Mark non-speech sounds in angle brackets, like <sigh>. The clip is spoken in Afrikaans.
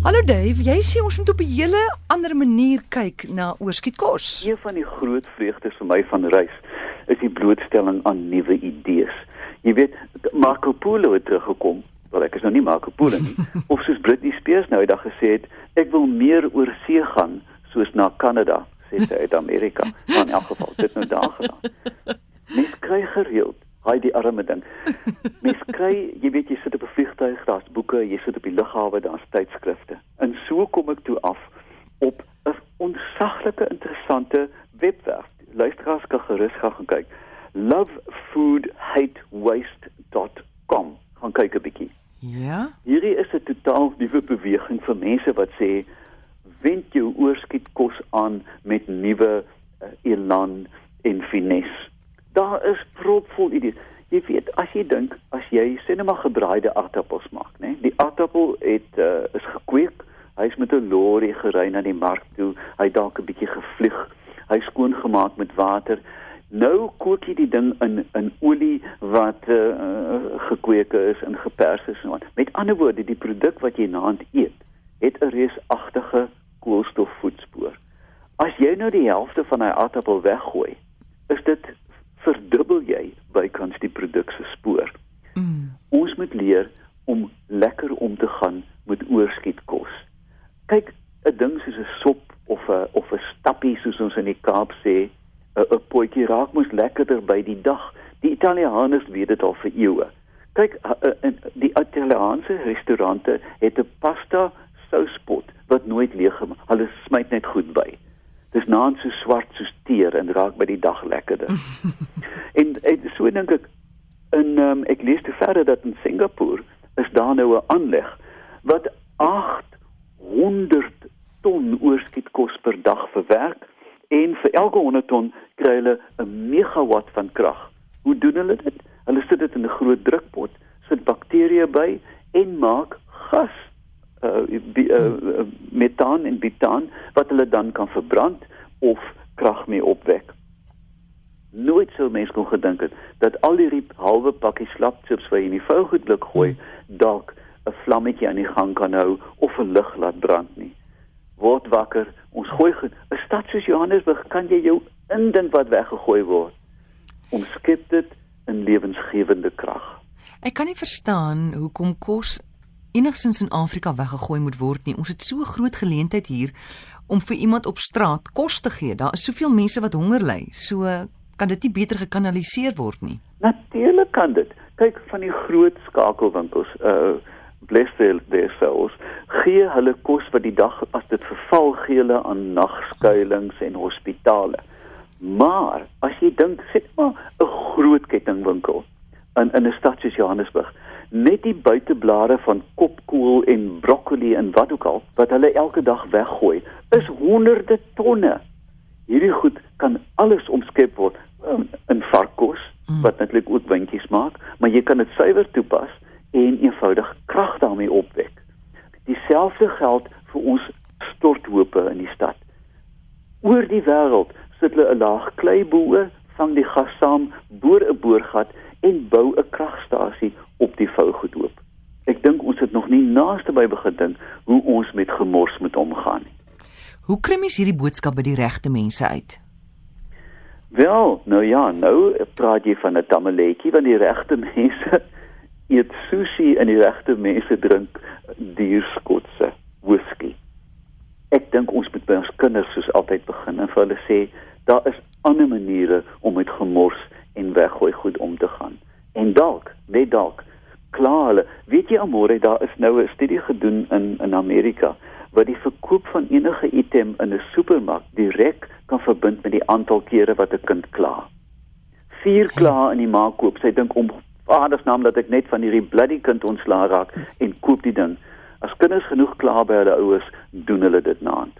Hallo Dave, jy sê ons moet op 'n hele ander manier kyk na oorskietkos. Een van die groot vreugdes vir my van reis is die blootstelling aan nuwe idees. Jy weet, Marco Polo het teruggekom. Wel ek is nou nie Marco Polo nie. <laughs> of soos Britney Spears nou eendag gesê het, ek wil meer oor see gaan soos na Kanada, sê sy uit Amerika. Maar in elk geval, dit nou daar gedaan. <laughs> Mens kry gereeld Hy die arme ding. <laughs> Mens kry, jy weet jy sit op 'n vliegtuig, daar's boeke, jy sit op die lughawe, daar's tydskrifte. En so kom ek toe af op 'n ontsaglike interessante webwerf. Luisteraars kan gerus gaan kyk. lovefoodhatewaste.com. Gaan kyk 'n bietjie. Ja. Hierdie is 'n totaal nuwe beweging vir mense wat sê wend jou oorskiet kos aan met nuwe uh, elan en finesse daar is propvol idees. Jy weet, as jy dink, as jy sê net maar gebraaide aardappels maak, né? Die aardappel het uh, is gekweek. Hy's met 'n lorry gery na die mark toe. Hy dalk 'n bietjie gevlieg. Hy skoon gemaak met water. Nou kook jy die ding in in olie wat uh, gekweek is en gepers is en wat. Met ander woorde, die produk wat jy naand eet, het 'n reusagtige koolstofvoetspoor. As jy nou die helfte van daai aardappel weggooi, is dit verdubbel jy bykans die produk se spoor. Mm. Ons moet leer om lekker om te gaan met oorskietkos. Kyk, 'n ding soos 'n sop of 'n of 'n stappie soos ons in die Kaap sê, 'n 'n potjie raak mos lekkerder by die dag. Die Italianers weet dit al vir eeue. Kyk, die Italiaanse restaurante het 'n pasta souspot wat nooit leeg gemaak. Hulle smyt net goed by dis naand so swart soos teer en raak by die dag lekkerder. <laughs> en, en so dink ek in um, ek lees te verder dat in Singapore is daar nou 'n aanleg wat 800 ton oorskietkos per dag verwerk en vir elke 100 ton kry hulle 'n megawatt van krag. Hoe doen hulle dit? Hulle sit dit in 'n groot drukpot, sit bakterieë by en maak gas uh, uh, metaan en butaan wat hulle dan kan verbrand of krag mee opwek. Nooit sou mens kon gedink het dat al die halwe pakkie slapchips wat jy in die vougoedblik gooi, dalk 'n vlammetjie aan die gang kan hou of 'n lig laat brand nie. Word wakker, ons gooi 'n stad soos Johannesburg kan jy jou indink wat weggegooi word. Omskep dit in lewensgewende krag. Ek kan nie verstaan hoekom kos enigsins in Afrika weggegooi moet word nie. Ons het so 'n groot geleentheid hier om vir iemand op straat kos te gee. Daar is soveel mense wat honger ly. So kan dit nie beter gekanaliseer word nie. Natuurlik kan dit. Kyk van die groot skakelwinkels, uh blessed themselves, gee hulle kos wat die dag as dit verval gee hulle aan nagskuilings en hospitale. Maar as jy dink, sê maar 'n groot kettingwinkel in in 'n stad soos Johannesburg, net die buiteblare van kopkoel en broccoli en wat ook al wat hulle elke dag weggooi is honderde tonne hierdie goed kan alles omskep word um, in varkkos mm. wat netlik ook windjies maak maar jy kan dit suiwer toepas en eenvoudig krag daarmee opwek dieselfde geld vir ons storthope in die stad oor die wêreld sit hulle 'n laag klei bo vang die gas saam boor 'n boorgat en bou 'n kragstasie op die vougoed hoop. Ek dink ons het nog nie naaste by begin dink hoe ons met gemors moet omgaan nie. Hoe kry mens hierdie boodskap by die regte mense uit? Wel, nou ja, nou praat jy van 'n tamaletjie want die regte <laughs> mense eet sushi en die regte mense drink dierskotse whisky. Ek dink ons moet by ons kinders soos altyd begin en vir hulle sê daar is ander maniere om met gemors en weggooi goed om te gaan. En dalk, net dalk, klaar hulle. Weet jy almore daar is nou 'n studie gedoen in in Amerika wat die verkoop van enige item in 'n supermark direk kan verbind met die aantal kere wat 'n kind kla. Vier kla in die maak koop. Sy dink om vaders naam dat ek net van hierdie bloody kind ontslaa raak en koop die ding. As kinders genoeg kla by hulle ouers, doen hulle dit naand.